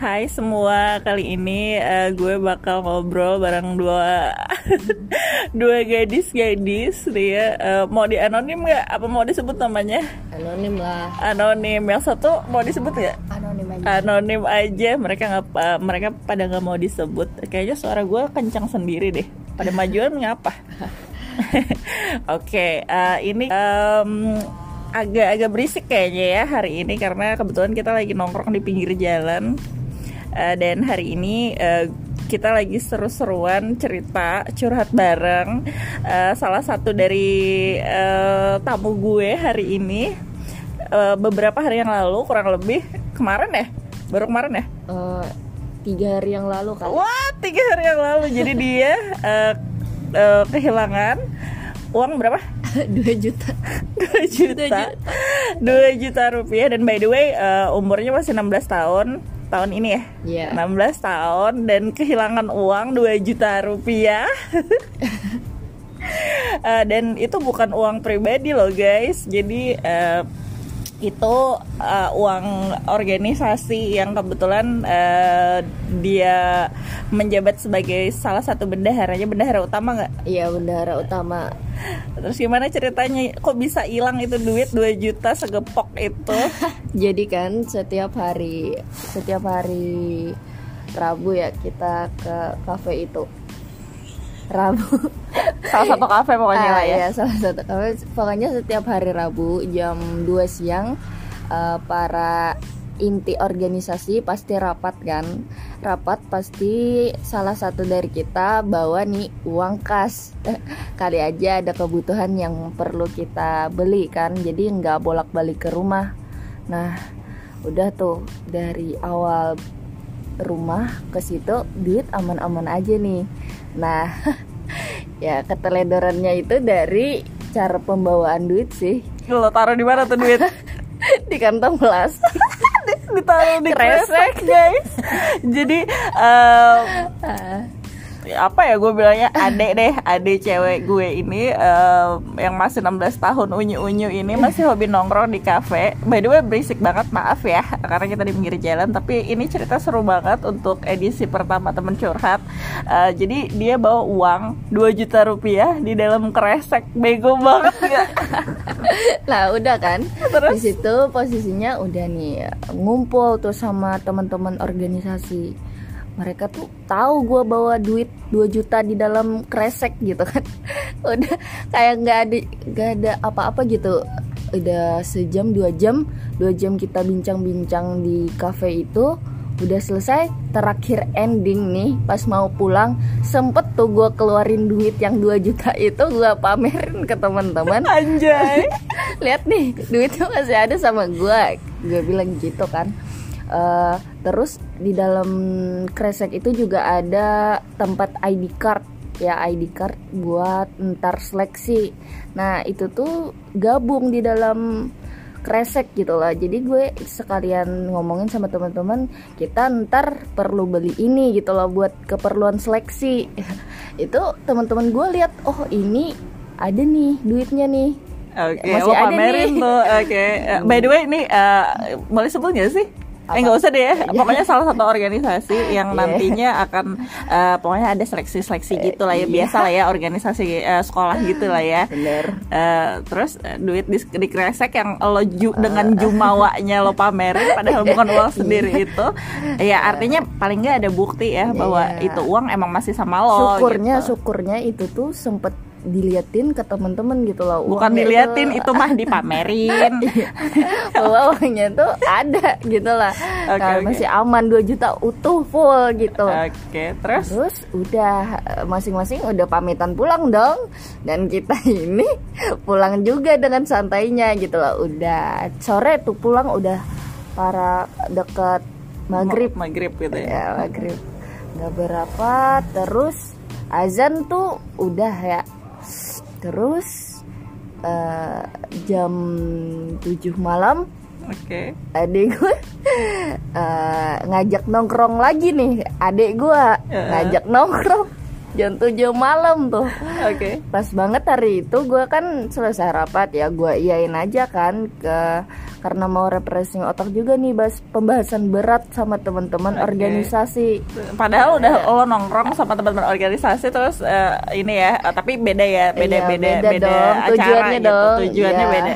Hai semua, kali ini uh, gue bakal ngobrol bareng dua dua gadis-gadis dia uh, mau di anonim nggak? Apa mau disebut namanya? Anonim lah. Anonim. Yang satu mau disebut nggak? Anonim aja. Anonim aja. Mereka nggak uh, mereka pada nggak mau disebut. Kayaknya suara gue kencang sendiri deh. Pada majuan ngapa? Oke, okay, uh, ini um, agak-agak berisik kayaknya ya hari ini karena kebetulan kita lagi nongkrong di pinggir jalan uh, dan hari ini uh, kita lagi seru-seruan cerita curhat bareng uh, salah satu dari uh, tamu gue hari ini. Uh, beberapa hari yang lalu kurang lebih kemarin ya? Baru kemarin ya? Uh, tiga hari yang lalu kan wah tiga hari yang lalu. Jadi dia uh, uh, kehilangan uang berapa? 2 juta. 2 juta. 2 juta. Rupiah. Dan by the way uh, umurnya masih 16 tahun tahun ini ya? Yeah. 16 tahun dan kehilangan uang 2 juta rupiah. Uh, dan itu bukan uang pribadi loh guys. Jadi uh, itu uh, uang organisasi yang kebetulan uh, dia menjabat sebagai salah satu bendaharanya bendahara utama nggak? Iya bendahara utama. Terus gimana ceritanya? Kok bisa hilang itu duit 2 juta segepok itu? Jadi kan setiap hari setiap hari Rabu ya kita ke kafe itu. Rabu salah satu kafe pokoknya ah, lah ya. ya salah satu kafe pokoknya setiap hari Rabu jam 2 siang uh, para inti organisasi pasti rapat kan? Rapat pasti salah satu dari kita bawa nih uang kas. Kali aja ada kebutuhan yang perlu kita beli kan? Jadi nggak bolak balik ke rumah. Nah udah tuh dari awal rumah ke situ duit aman-aman aja nih. Nah ya keteledorannya itu dari cara pembawaan duit sih. Lo taruh di mana tuh duit? Di kantong plastik ditaruh di kresek. guys. Jadi um, apa ya gue bilangnya adek deh adek cewek gue ini uh, yang masih 16 tahun unyu-unyu ini masih hobi nongkrong di kafe. By the way berisik banget maaf ya karena kita di pinggir jalan tapi ini cerita seru banget untuk edisi pertama temen curhat. Uh, jadi dia bawa uang 2 juta rupiah di dalam kresek. Bego banget ya nah udah kan? Terus? di situ posisinya udah nih ngumpul tuh sama teman-teman organisasi mereka tuh tahu gue bawa duit 2 juta di dalam kresek gitu kan. Udah kayak nggak ada nggak ada apa-apa gitu. Udah sejam dua jam dua jam kita bincang-bincang di cafe itu udah selesai terakhir ending nih pas mau pulang sempet tuh gue keluarin duit yang 2 juta itu gue pamerin ke teman-teman. Anjay. Lihat nih duitnya masih ada sama gue gue bilang gitu kan uh, terus di dalam kresek itu juga ada tempat ID card ya ID card buat ntar seleksi nah itu tuh gabung di dalam kresek gitu lah jadi gue sekalian ngomongin sama teman-teman kita ntar perlu beli ini gitu loh buat keperluan seleksi itu teman-teman gue lihat oh ini ada nih duitnya nih Oke, okay, masih pamerin nih. tuh. Oke. Okay. By the way, ini uh, boleh sebut gak sih? Apa? Eh nggak usah deh ya. Pokoknya salah satu organisasi yang iya. nantinya akan uh, pokoknya ada seleksi-seleksi eh, gitu lah ya. Iya. Biasa lah ya organisasi uh, sekolah gitu lah ya. Bener. Uh, terus uh, duit di, di kresek yang lo ju, dengan jumawanya lo pamerin padahal bukan uang sendiri iya. itu. Ya artinya paling nggak ada bukti ya bahwa itu uang emang masih sama lo. Syukurnya gitu. syukurnya itu tuh sempet diliatin ke temen-temen gitu loh. Bukan diliatin itu, itu mah dipamerin. Bahwa uangnya tuh ada gitu lah. Okay, nah, okay. masih aman 2 juta utuh full gitu. Oke okay, terus? Terus udah masing-masing udah pamitan pulang dong. Dan kita ini pulang juga dengan santainya gitu loh. Udah sore tuh pulang udah para dekat maghrib. Maghrib gitu ya, ya maghrib. Nggak berapa terus azan tuh udah ya terus uh, jam 7 malam Oke. Okay. Adik gue uh, ngajak nongkrong lagi nih. Adik gue uh. ngajak nongkrong jam 7 malam tuh. Oke. Okay. Pas banget hari itu gue kan selesai rapat ya gue iyain aja kan ke karena mau refreshing otak juga nih bahas pembahasan berat sama teman-teman Oke. organisasi Padahal udah lo nongkrong sama teman-teman organisasi terus eh, ini ya, eh, tapi beda ya, beda Iya, beda beda dong, acara tujuannya gitu. dong, Tujuannya iya. beda.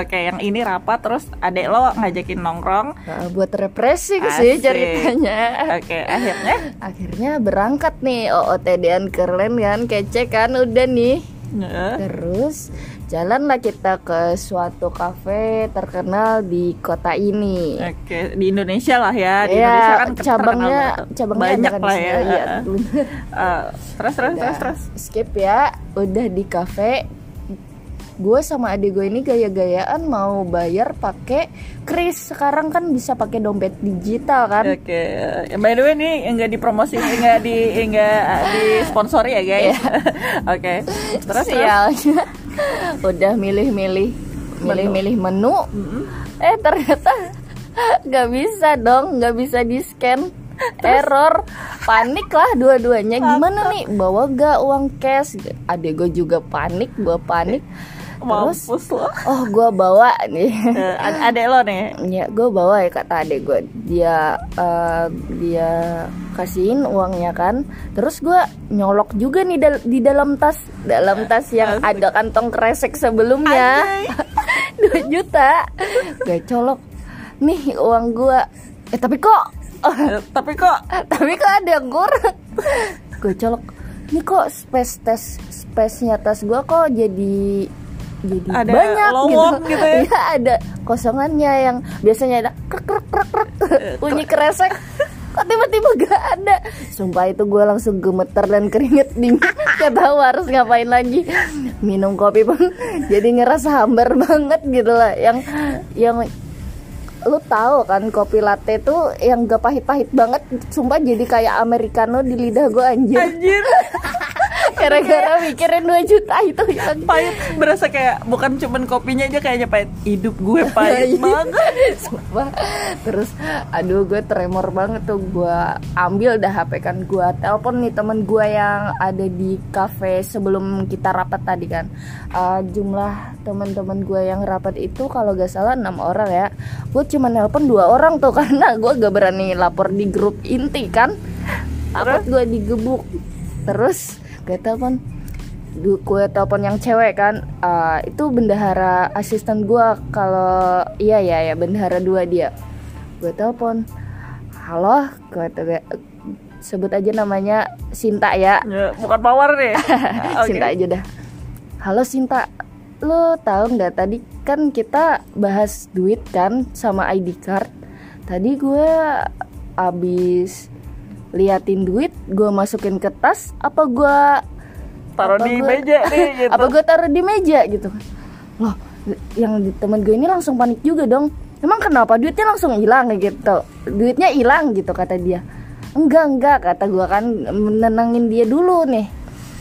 Oke, yang ini rapat terus adek lo ngajakin nongkrong. Nah, buat refreshing sih Asik. ceritanya Oke, akhirnya akhirnya berangkat nih OOTD-an keren kan kece kan udah nih terus jalanlah kita ke suatu kafe terkenal di kota ini Oke, di Indonesia lah ya. Di Iya, Indonesia kan cabangnya cabangnya banyak kan lah ya. iya, Eh, bener. eh, terus terus Udah, terus terus. skip ya udah di kafe gue sama adik gue ini gaya-gayaan mau bayar pakai kris sekarang kan bisa pakai dompet digital kan Oke, eh, by the way nih enggak dipromosi, enggak di enggak di sponsori ya guys. Oke, terus terus. sialnya udah milih-milih milih-milih menu. Eh ternyata nggak bisa dong nggak bisa di scan. Error. Panik lah dua-duanya. Gimana nih? Bawa gak uang cash? Adek gue juga panik gue panik terus Mampus lo. oh gue bawa nih. Eh, ad- adek lo nih. ya gue bawa ya kata adek gue dia eh, dia kasihin uangnya kan. Terus gue nyolok juga nih dal- di dalam tas. Dalam tas yang Asik. ada kantong kresek sebelumnya. 2 juta. Gue colok. Nih uang gue eh tapi kok? Eh, Tapi kok? Tapi kok ada yang gue colok. Ini kok space tes space nya tas gue kok jadi jadi Ada banyak lowong gitu ya? Iya, ada kosongannya yang biasanya ada krek krek krek krek. Bunyi kresek. Kok tiba-tiba gak ada? Sumpah itu gue langsung gemeter dan keringet dingin gak tahu harus ngapain lagi? Minum kopi pun jadi ngerasa hambar banget gitu lah. Yang yang lu tahu kan kopi latte tuh yang gak pahit-pahit banget. Sumpah jadi kayak americano di lidah gue anjir. Anjir gara-gara mikirin 2 juta itu yang pahit. Berasa kayak bukan cuman kopinya aja kayaknya pahit. Hidup gue pahit Iya. banget. Sumpah. terus aduh gue tremor banget tuh. Gue ambil dah HP kan. Gue telepon nih temen gue yang ada di cafe sebelum kita rapat tadi kan. Eh, jumlah teman-teman gue yang rapat itu kalau gak salah enam orang ya. Gue cuma nelpon dua orang tuh karena gue gak berani lapor di grup inti kan. Takut gue digebuk. Terus gue telepon gue telepon yang cewek kan eh, itu bendahara asisten gue kalau iya ya ya bendahara dua dia. Gue telepon halo gue te- sebut aja namanya Sinta ya. Ya, bukan power nih. Oke. Sinta aja dah. Halo Sinta. Lo tahu nggak tadi kan kita bahas duit kan sama ID card? Tadi gue abis liatin duit gue masukin ke tas apa gue taruh di gua- meja nih gitu. apa gue taruh di meja gitu. Loh yang di temen gue ini langsung panik juga dong. Emang kenapa duitnya langsung hilang gitu? Duitnya hilang gitu kata dia. Enggak enggak kata gue kan menenangin dia dulu nih.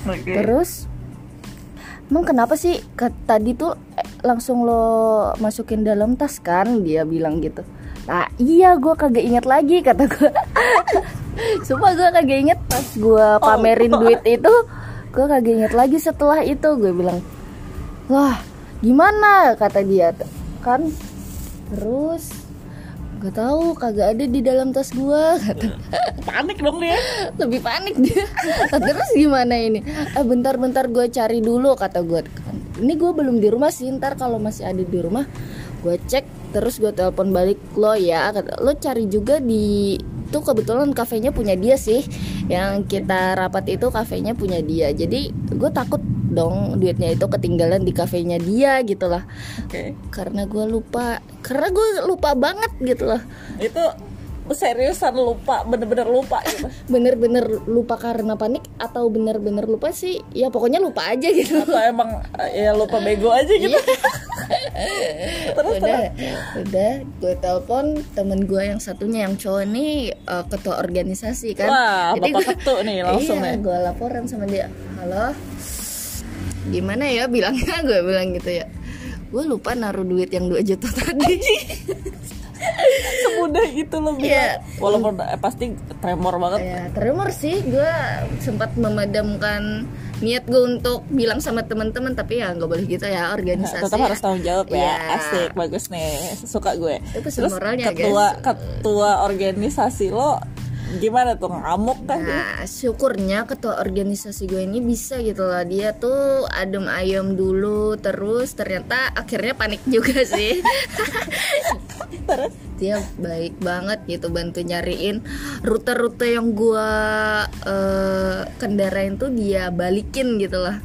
Oke. terus emang kenapa sih? Tadi tuh eh, langsung lo masukin dalam tas kan? Dia bilang gitu. Nah iya gue kagak inget lagi kata gue sumpah gue kagak inget pas gue pamerin duit itu gue kagak inget lagi setelah itu. Gue bilang wah gimana? kata dia. Kan terus gak tahu kagak ada di dalam tas gue kata panik dong dia. Lebih panik dia. Terus gimana ini? Eh bentar-bentar gue cari dulu kata gue ini gue belum di rumah sih ntar kalau masih ada di rumah gue cek terus gue telepon balik. Lo ya kata, lo cari juga di itu kebetulan kafenya punya dia sih. Yang kita rapat itu kafenya punya dia. Jadi gue takut dong duitnya itu ketinggalan di kafenya dia gitu lah. Oke. Karena gue lupa. Karena gue lupa banget gitu lah. Itu seriusan lupa bener-bener lupa gitu. Bener-bener lupa karena panik atau bener-bener lupa sih? Ya pokoknya lupa aja gitu. Atau emang eh, ya lupa bego aja gitu. Terus udah terus? udah gue telepon temen gue yang satunya yang cowok nih eh, ketua organisasi kan. Wah Jadi bapak gua- ketu nih langsung iya, nih gue laporan sama dia. Halo? Gimana ya bilangnya? Gue bilang gitu ya. Gue lupa naruh duit yang 2 juta tadi semudah itu lo bilang. Iya. walaupun eh, pasti tremor banget. Ya tremor sih. Gue sempat memadamkan niat gue untuk bilang sama teman-teman tapi ya nggak boleh gitu ya Nah, organisasi. Tetap harus tanggung jawab ya. Iya. asik bagus nih. Suka gue. Itu terus moralnya, ketua guys. ketua organisasi lo gimana tuh ngamuk kan Nah, syukurnya ketua organisasi gue ini bisa gitu lah. Dia tuh adem ayam dulu, terus ternyata akhirnya panik juga sih. terus Dia baik banget gitu bantu nyariin rute-rute yang gua eh, kendarain tuh dia balikin gitu lah.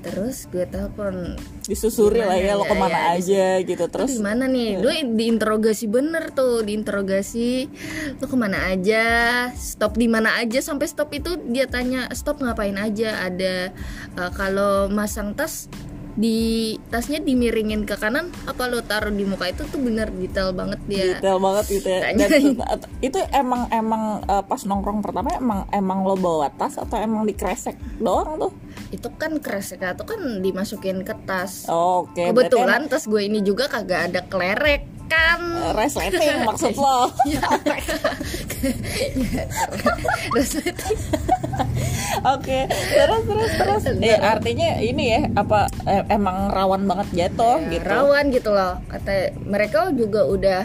Terus gue telepon disusuri lah ya lo ke mana ya, aja gitu terus di mana nih? Gue diinterogasi bener tuh, diinterogasi. Lu ke mana aja? Stop di mana aja? Sampai stop itu dia tanya stop ngapain aja? Ada eh, kalau masang tas di tasnya dimiringin ke kanan apa lo taruh di muka itu tuh bener detail banget dia. detail banget gitu ya. Dan itu emang emang eh, pas nongkrong pertama emang emang lo bawa tas atau emang dikresek doang tuh Itu kan kresek itu kan dimasukin ke tas. oh, oke berarti Kebetulan tas gue ini juga kagak ada klerek kan. emang resleting maksud lo Resleting. oke terus terus terus ya, artinya ini ya apa eh, emang rawan banget jatuh Ya, gitu. rawan gitu loh. Kata mereka juga udah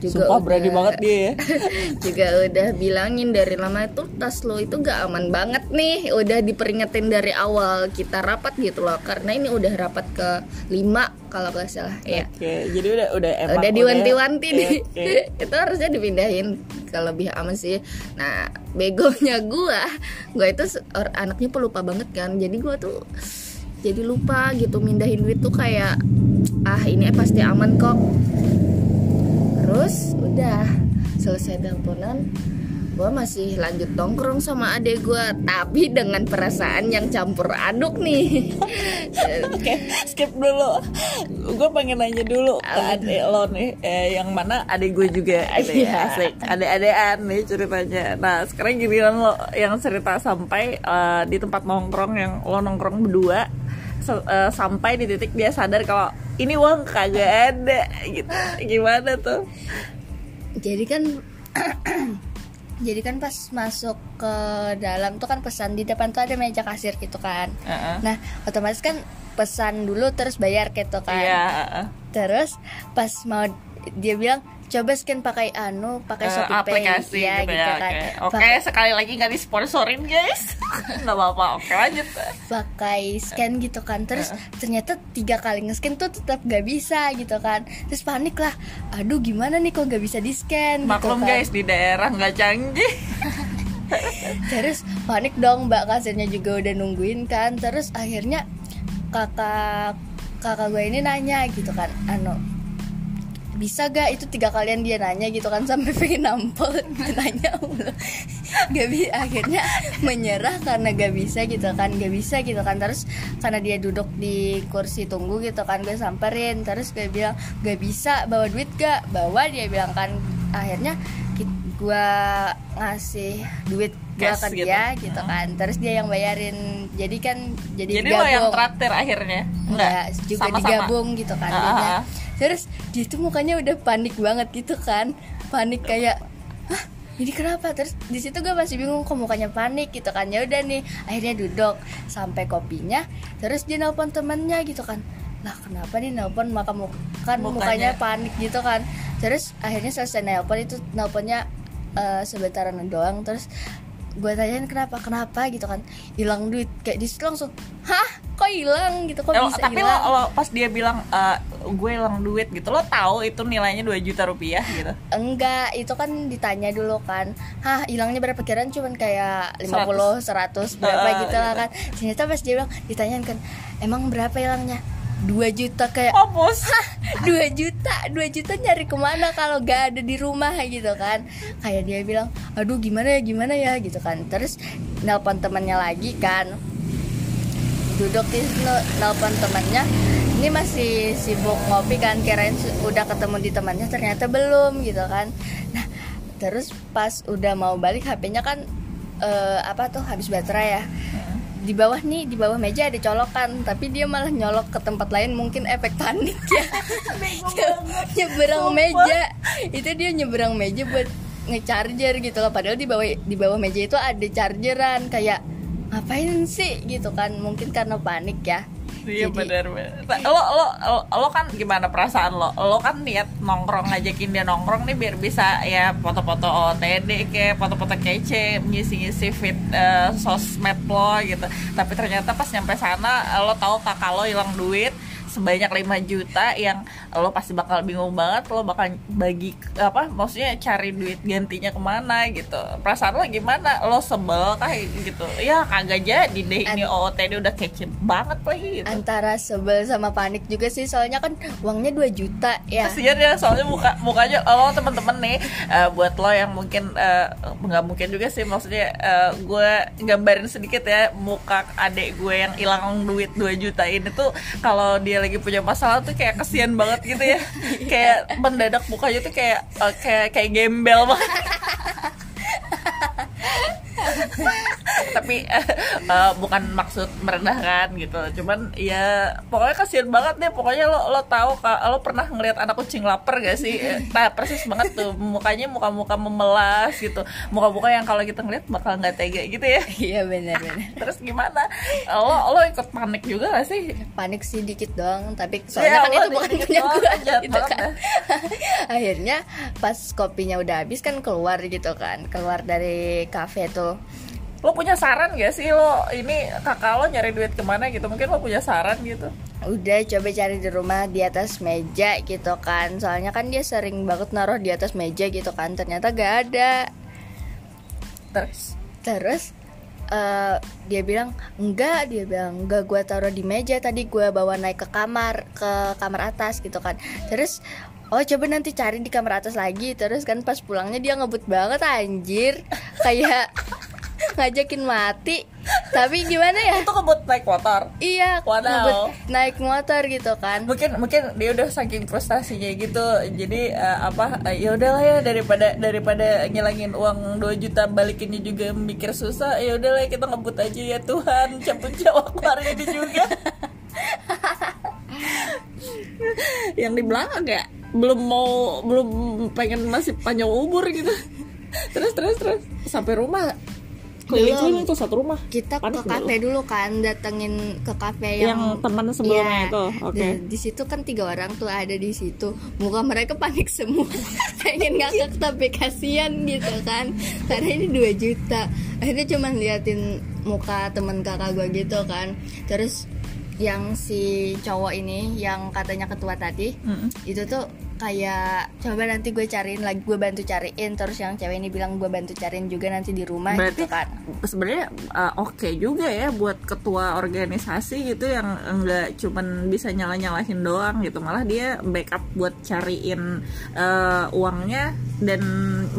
juga Sumpah udah, berani banget dia ya. Juga udah bilangin dari lama itu tas lo itu gak aman banget nih. Udah diperingetin dari awal kita rapat gitu loh. Karena ini udah rapat ke lima kalau nggak salah. Ya Oke, jadi udah udah emang udah diwanti-wanti Iya, nih. Oke. itu harusnya dipindahin kalau lebih aman sih. Nah begonya gua gua itu anaknya pelupa banget kan. Jadi gua tuh jadi lupa gitu mindahin duit tuh kayak ah ini pasti aman kok terus udah selesai teleponan gua masih lanjut nongkrong sama adek gua tapi dengan perasaan yang campur aduk nih Oke, skip dulu. Gue pengen nanya dulu ke adek lo nih, eh, yang mana adek gue juga, gitu ya, asik. Adek-adean nih ceritanya. Nah, sekarang giliran lo yang cerita sampai eh, di tempat nongkrong yang lo nongkrong berdua, eh, sampai di titik dia sadar kalau ini uang kagak ada, gitu. Gimana tuh? jadi kan jadi kan pas masuk ke dalam tuh kan pesan di depan tuh ada meja kasir gitu kan Heeh. nah otomatis kan pesan dulu terus bayar gitu kan Iya. heeh. terus pas mau dia bilang coba scan pakai anu pakai Eh, Shopee Pay aplikasi ya, gitu, gitu ya. kan Oke, Oke, Pakai- sekali lagi nggak disponsorin guys. Nggak apa-apa. Oke, lanjut. pakai scan gitu kan terus ternyata tiga kali nge-scan tuh tetap gak bisa gitu kan terus panik lah aduh gimana nih kok gak bisa di scan gitu Maklum kan. guys di daerah nggak canggih. terus panik dong mbak kasirnya juga udah nungguin kan terus akhirnya kakak kakak gue ini nanya gitu kan anu bisa gak itu tiga kalian dia nanya gitu kan sampai pengen nampol? Nanya gak akhirnya menyerah karena gak bisa gitu kan gak bisa gitu kan. Terus karena dia duduk di kursi tunggu gitu kan gue samperin. Terus gue bilang gak bisa bawa duit gak? Bawa dia bilang kan. Akhirnya gue ngasih duit gue ke gitu. dia gitu kan. Terus dia yang bayarin. Jadi kan jadi, Jadi lo yang traktir akhirnya? Enggak, juga Sama-sama. digabung gitu kan. Ah, duitnya. Terus dia tuh mukanya udah panik banget gitu kan. Panik kayak Hah, ini kenapa? Terus di situ gue masih bingung kok mukanya panik gitu kan. Ya udah nih, akhirnya duduk sampai kopinya. Terus dia nelpon temannya gitu kan. Lah kenapa nih nelpon maka mu- kan Mukanya. mukanya panik gitu kan. Terus akhirnya selesai nelpon itu nelponnya eh, sebentaran doang terus gue tanyain kenapa kenapa gitu kan hilang duit kayak di situ langsung hah kok hilang gitu kok bisa tapi lo, hilang? lo pas dia bilang eh, gue hilang duit gitu lo tahu itu nilainya 2 juta rupiah gitu? Enggak itu kan ditanya dulu kan hah hilangnya berapa kiraan cuman kayak 50 100 berapa Ah, gitu lah kan. Ternyata pas dia bilang ditanyain kan emang berapa hilangnya? 2 juta kayak oh bos? 2 juta 2 juta nyari ke mana kalau gak ada di rumah? Gitu kan. Kayak dia bilang aduh gimana ya gimana ya? Gitu kan. Terus nelpon temannya lagi kan duduk di situ, nelpon temannya. Ini masih sibuk ngopi kan kirain udah ketemu di temannya ternyata belum gitu kan. Nah terus pas udah mau balik HP-nya kan eh, apa tuh habis baterai ya. Di bawah nih di bawah meja ada colokan tapi dia malah nyolok ke tempat lain mungkin efek panik ya. Nyeberang meja. Itu dia nyeberang meja buat ngecharger gitu loh. Padahal di bawah di bawah meja itu ada chargeran kayak ngapain sih gitu kan mungkin karena panik ya Iya benar benar. Lo, lo lo lo kan gimana perasaan lo? Lo kan niat nongkrong ngajakin dia nongkrong nih biar bisa ya foto-foto OTD kayak foto-foto kece ngisi-ngisi fit eh, sosmed lo gitu. Tapi ternyata pas nyampe sana lo tahu kakak lo hilang duit sebanyak 5 juta yang lo pasti bakal bingung banget lo bakal bagi apa maksudnya cari duit gantinya ke mana gitu. Perasaan lo gimana? Lo sebel kayak gitu? Ya kagak jadi deh ini OOTD udah kece banget lagi gitu. Antara sebel sama panik juga sih soalnya kan uangnya 2 juta ya. Kasihan ya soalnya muka mukanya lo temen-temen nih eh, buat lo yang mungkin eh, nggak mungkin juga sih maksudnya eh, gue gambarin sedikit ya muka adik gue yang hilang duit 2 juta ini tuh kalau dia lagi punya masalah tuh kayak kasihan banget gitu ya. Kayak mendadak mukanya tuh kayak eh, kayak kayak gembel banget tapi eh, bukan maksud merendahkan gitu. Cuman ya pokoknya kasihan banget deh. Pokoknya lo lo tahu ka- lo pernah ngeliat anak kucing lapar gak sih? Eh, nah persis banget tuh. Mukanya muka-muka memelas gitu. Muka-muka yang kalau kita ngeliat bakal nggak tega gitu ya. Iya benar-benar terus gimana? Lo lo ikut panik juga gak sih? Panik sih dikit doang tapi Ya soalnya kan Allah, itu bukan punya gue gitu kan. akhirnya pas kopinya udah habis kan keluar gitu kan. Keluar dari kafe tuh lo punya saran gak sih lo ini kakak lo nyari duit ke mana gitu? Mungkin lo punya saran gitu. Udah coba cari di rumah di atas meja gitu kan. Soalnya kan dia sering banget naruh di atas meja gitu kan. Ternyata gak ada. Terus? Terus eh, dia bilang enggak dia bilang enggak gue taruh di meja. Tadi gue bawa naik ke kamar ke kamar atas gitu kan. Terus oh coba nanti cari di kamar atas lagi. Terus kan pas pulangnya dia ngebut banget anjir. Kayak ngajakin mati. Tapi gimana ya? Itu kebut naik motor? Iya Wadaw. ngebut naik motor gitu kan. Mungkin mungkin dia udah saking frustasinya gitu. Jadi eh, apa eh, ya udahlah ya daripada daripada ngilangin uang 2 juta balikinnya juga mikir susah ya udahlah kita ngebut aja ya Tuhan. Cabut jawab hari ini juga? Yang di belakang ya belum mau belum pengen masih panjang umur gitu. Terus terus terus. Sampai rumah. Keliling-keliling tuh satu rumah. Kita Panik ke kafe dulu kan datengin ke kafe yang, yang, teman sebelumnya Iya. itu oke. Dan di situ kan tiga orang tuh ada di situ. Muka mereka panik semua. Pengen ngakak tapi kasihan gitu kan. Karena ini 2 juta. Akhirnya cuman liatin muka temen kakak gue gitu kan. Terus yang si cowok ini yang katanya ketua tadi Mm-mm. itu tuh kayak coba nanti gue cariin lagi gue bantu cariin. Terus yang cewek ini bilang gue bantu cariin juga nanti di rumah berarti gitu kan. sebenarnya uh, oke juga ya buat ketua organisasi gitu yang enggak cuman bisa nyala nyalahin doang gitu. Malah dia backup buat cariin uh, uangnya dan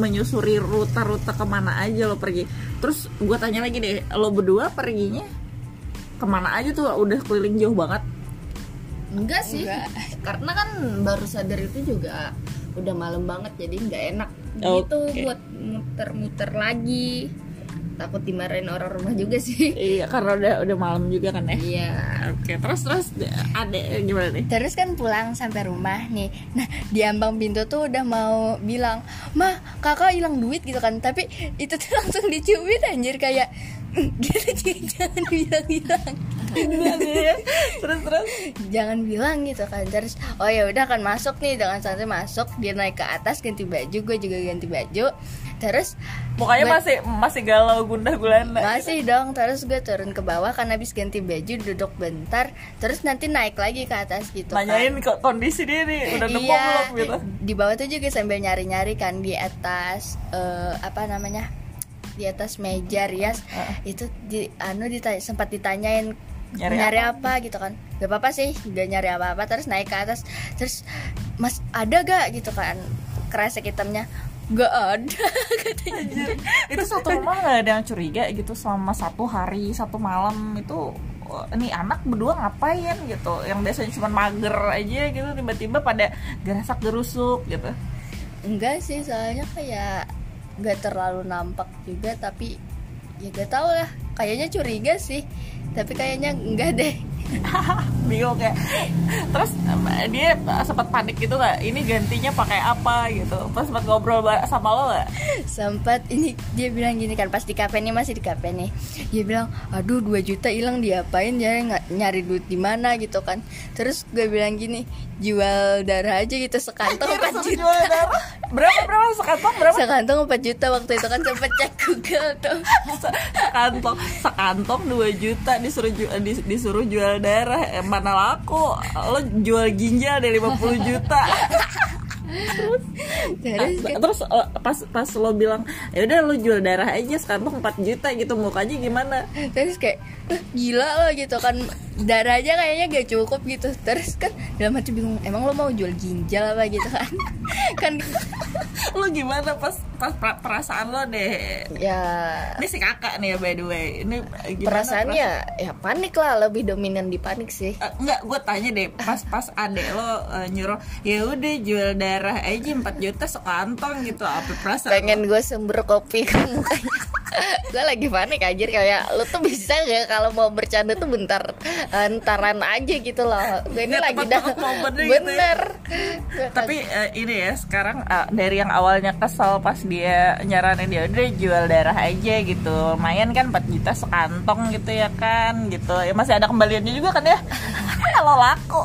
menyusuri rute-rute ke mana aja lo pergi. Terus gue tanya lagi deh lo berdua perginya ke mana aja tuh udah keliling jauh banget Enggak sih, karena kan baru sadar itu juga udah malam banget jadi nggak enak gitu Oke. buat muter-muter lagi. Takut dimarahin orang rumah juga sih. iya karena udah udah malam juga kan ya Iya. oke terus terus ada gimana nih Terus kan pulang sampai rumah nih. Nah, di ambang pintu tuh udah mau bilang, "Mah, kakak hilang duit" gitu kan. Tapi itu tuh langsung dicubit anjir kayak "Mm, gitu jangan bilang-bilang. terus terus jangan bilang gitu kan terus oh ya udah kan masuk nih dengan santai masuk dia naik ke atas ganti baju gue juga ganti baju terus Mukanya Gue- masih masih galau gundah gulana. masih dong terus gue turun ke bawah kan habis ganti baju duduk bentar terus nanti naik lagi ke atas gitu Nanyain kan kondisi dia nih udah nemu iya belum gitu. di bawah tuh juga sambil nyari nyari kan di atas eh, apa namanya di atas meja rias. Itu di anu ditanya, sempat ditanyain Nyari nyari, apa? gitu kan. Gak apa apa sih gak nyari apa apa terus naik ke atas. Terus mas ada gak? gitu kan kresek hitamnya. Gak ada katanya. Itu satu rumah nggak ada yang curiga gitu selama satu hari satu malam itu oh, ini anak berdua ngapain? gitu. Yang biasanya cuma mager aja gitu tiba-tiba pada gerasak gerusuk gitu. Enggak sih soalnya kayak gak terlalu nampak juga tapi ya gak tau lah. Kayaknya curiga sih tapi kayaknya enggak deh bingung kayak terus eh, dia sempat panik gitu nggak? Ini gantinya pakai apa gitu? Pas sempat ngobrol sama lo nggak? Sempat ini dia bilang gini kan pas di kafe nih masih di kafe nih. Dia bilang aduh 2 juta hilang diapain ya? Nggak nyari duit di mana gitu kan? Terus gue bilang gini jual darah aja gitu sekantong 4 Terus juta. jual darah? Berapa berapa? Sekantong berapa? Sekantong 4 juta waktu itu kan sempet cek Google tuh. Se- sekantong sekantong 2 juta disuruh ju- dis- disuruh jual darah eh, mana laku? Lo jual ginjal deh 50 juta. Terus kan terus? eh, pas pas lo bilang ya udah lo jual darah aja sekantong 4 juta gitu mukanya gimana? Terus kayak "Eh, gila lo gitu kan. Darah aja kayaknya gak cukup gitu. Terus kan dalam hati bingung emang lo mau jual ginjal apa gitu kan? Kan lo gimana pas pas pra- perasaan lo deh? Ya. Ini si kakak nih ya by the way. Ini gimana perasaannya ya panik lah lebih dominan di panik sih. Eh, enggak gue tanya deh pas pas adek lo eh, nyuruh ya udah jual darah aja 4 juta sekantong gitu. Apa perasaan pengen gue sumber kopi ke mukanya. Gue lagi panik aja kayak lo tuh bisa gak kalau mau bercanda tuh bentar entaran aja gitu loh. Gue ini Nggak lagi dah. momennya gitu ya. bener. Tapi eh, ini ya sekarang eh, dari yang awalnya kesel pas dia nyaranin dia udah jual darah aja gitu. Lumayan kan 4 juta sekantong gitu ya kan gitu. Ya masih ada kembaliannya juga kan ya? Kalau laku.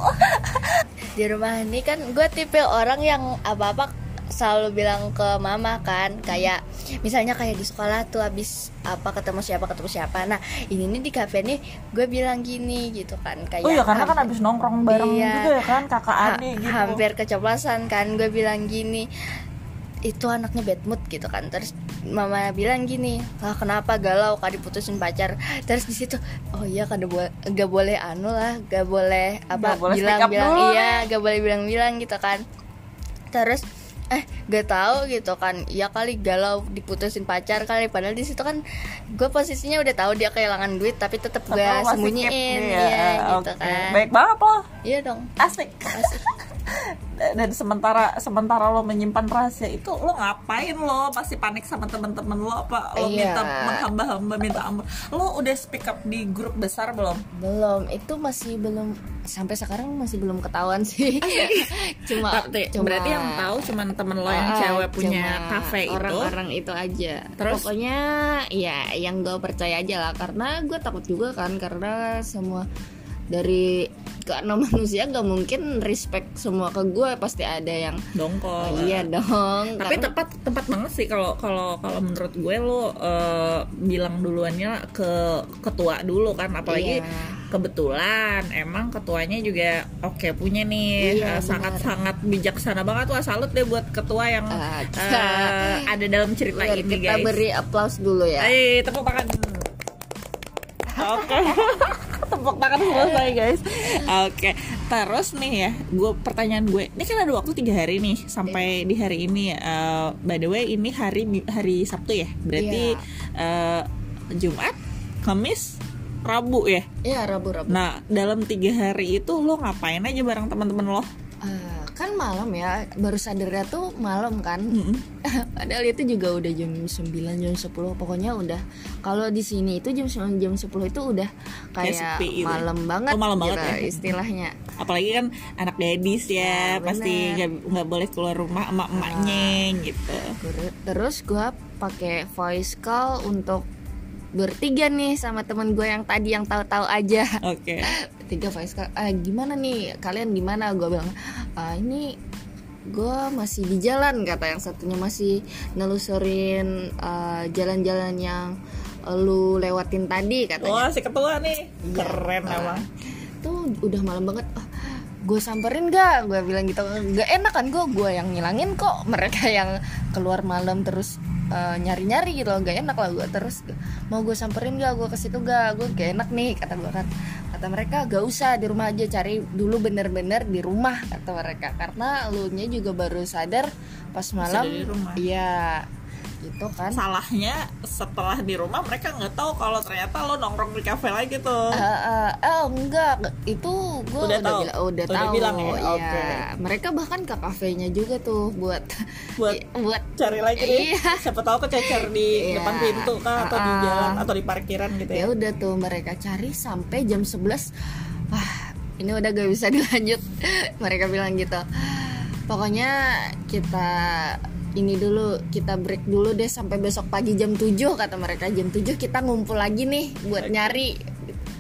Di rumah ini kan gue tipe orang yang apa-apa selalu bilang ke mama kan kayak misalnya kayak di sekolah tuh habis apa ketemu siapa ketemu siapa. Nah ini nih di kafe nih gue bilang gini gitu kan kayak oh ya karena kan hampir- abis nongkrong bareng Iya. juga ya kan kakak ha- adik gitu. hampir keceplosan kan gue bilang gini itu anaknya bad mood gitu kan. Terus mama bilang gini ah kenapa galau kan diputusin pacar? Terus di situ oh iya kan bo- gak boleh anu lah gak boleh apa Gak boleh bilang bilang dulu. iya gak boleh bilang bilang gitu kan. Terus eh gak tahu gitu kan. Ya kali galau diputusin pacar kali. Padahal di situ kan gue posisinya udah tahu dia kehilangan duit tapi tetap gue sembunyiin. nih ya gitu Oke. kan. baik banget loh. Iya dong. Asik dan sementara sementara lo menyimpan rahasia itu lo ngapain lo pasti panik sama teman-teman lo apa? Lo Iya. minta menghamba-hamba minta ampun. Lo udah speak up di grup besar belum? Belum. Itu masih belum sampai sekarang masih belum ketahuan sih. Cuma, Berarti, cuma berarti yang tahu cuman temen lo yang Ah, cewek punya cuma kafe itu? orang-orang itu aja. Terus? pokoknya ya yang gue percaya aja lah. Karena gue takut juga kan karena semua dari karena manusia gak mungkin respect semua ke gue pasti ada yang dongkol. Oh, iya dong. Tapi karena- tepat tepat banget sih kalau kalau kalau menurut gue lo eh, bilang duluannya ke ketua dulu kan. Apalagi Iya. kebetulan emang ketuanya juga oke punya nih. Iya, eh, sangat benar. sangat bijaksana banget. Wah salut deh buat ketua yang eh, kita- ada dalam cerita Biar ini kita guys. beri aplaus dulu ya. Ayo tepuk tangan. Oke Tepuk tangan selesai guys. Oke Terus nih ya gue Pertanyaan gue Ini kan ada waktu tiga hari nih Sampai di hari ini eh, By the way ini hari hari Sabtu ya? Berarti eh, Jumat Kamis Rabu ya? Iya rabu-rabu Nah dalam tiga hari itu Lo ngapain aja bareng teman-teman lo? Ah, kan malam ya baru sadarnya tuh malam kan Mm-mm. Padahal itu juga udah jam 9 jam 10 pokoknya udah kalau di sini itu jam 9 jam 10 itu udah Kayak gitu ya? malam banget Oh, malam gitu banget ya? istilahnya. Apalagi kan anak gadis ya, Ya, Pasti nggak boleh keluar rumah emak-emaknya gitu Terus gua pakai voice call untuk bertiga nih sama temen gue yang tadi yang tahu-tahu aja. Oke. Tiga voice call ah gimana nih? Kalian di mana gue bilang ah ini gue masih di jalan kata yang satunya. Masih nelusurin ah, jalan-jalan yang lu lewatin tadi katanya. Wah si ketua nih. Iya. Keren Ah. emang. Tuh udah malam banget. Ah, gue samperin gak gue bilang gitu. Gak enak kan gue gue yang ngilangin kok. Mereka yang keluar malam terus eh, nyari-nyari gitu loh gak enak lah gue terus mau gue samperin gak gue ke situ gak gue gak enak nih kata gue kan. Kata mereka gak usah di rumah aja cari dulu bener-bener di rumah kata mereka. Karena lu nya juga baru sadar pas malam iya gitu kan salahnya setelah di rumah mereka nggak tahu kalau ternyata lo nongkrong di kafe lagi tuh Eh, eh, eh, enggak itu gue Udah udah, tahu? bilang udah, Udah tahu bilang ya? Iya. Oke. mereka bahkan ke kafenya juga tuh buat buat buat cari lagi Iya. siapa tahu kececer di Iya. depan pintu kan atau di Ah. jalan atau di parkiran gitu ya ya udah tuh mereka cari sampai jam 11 wah ini udah gak bisa dilanjut mereka bilang gitu pokoknya kita ini dulu kita break dulu deh sampai besok pagi jam 7 kata mereka. Jam 7 kita ngumpul lagi nih buat nyari.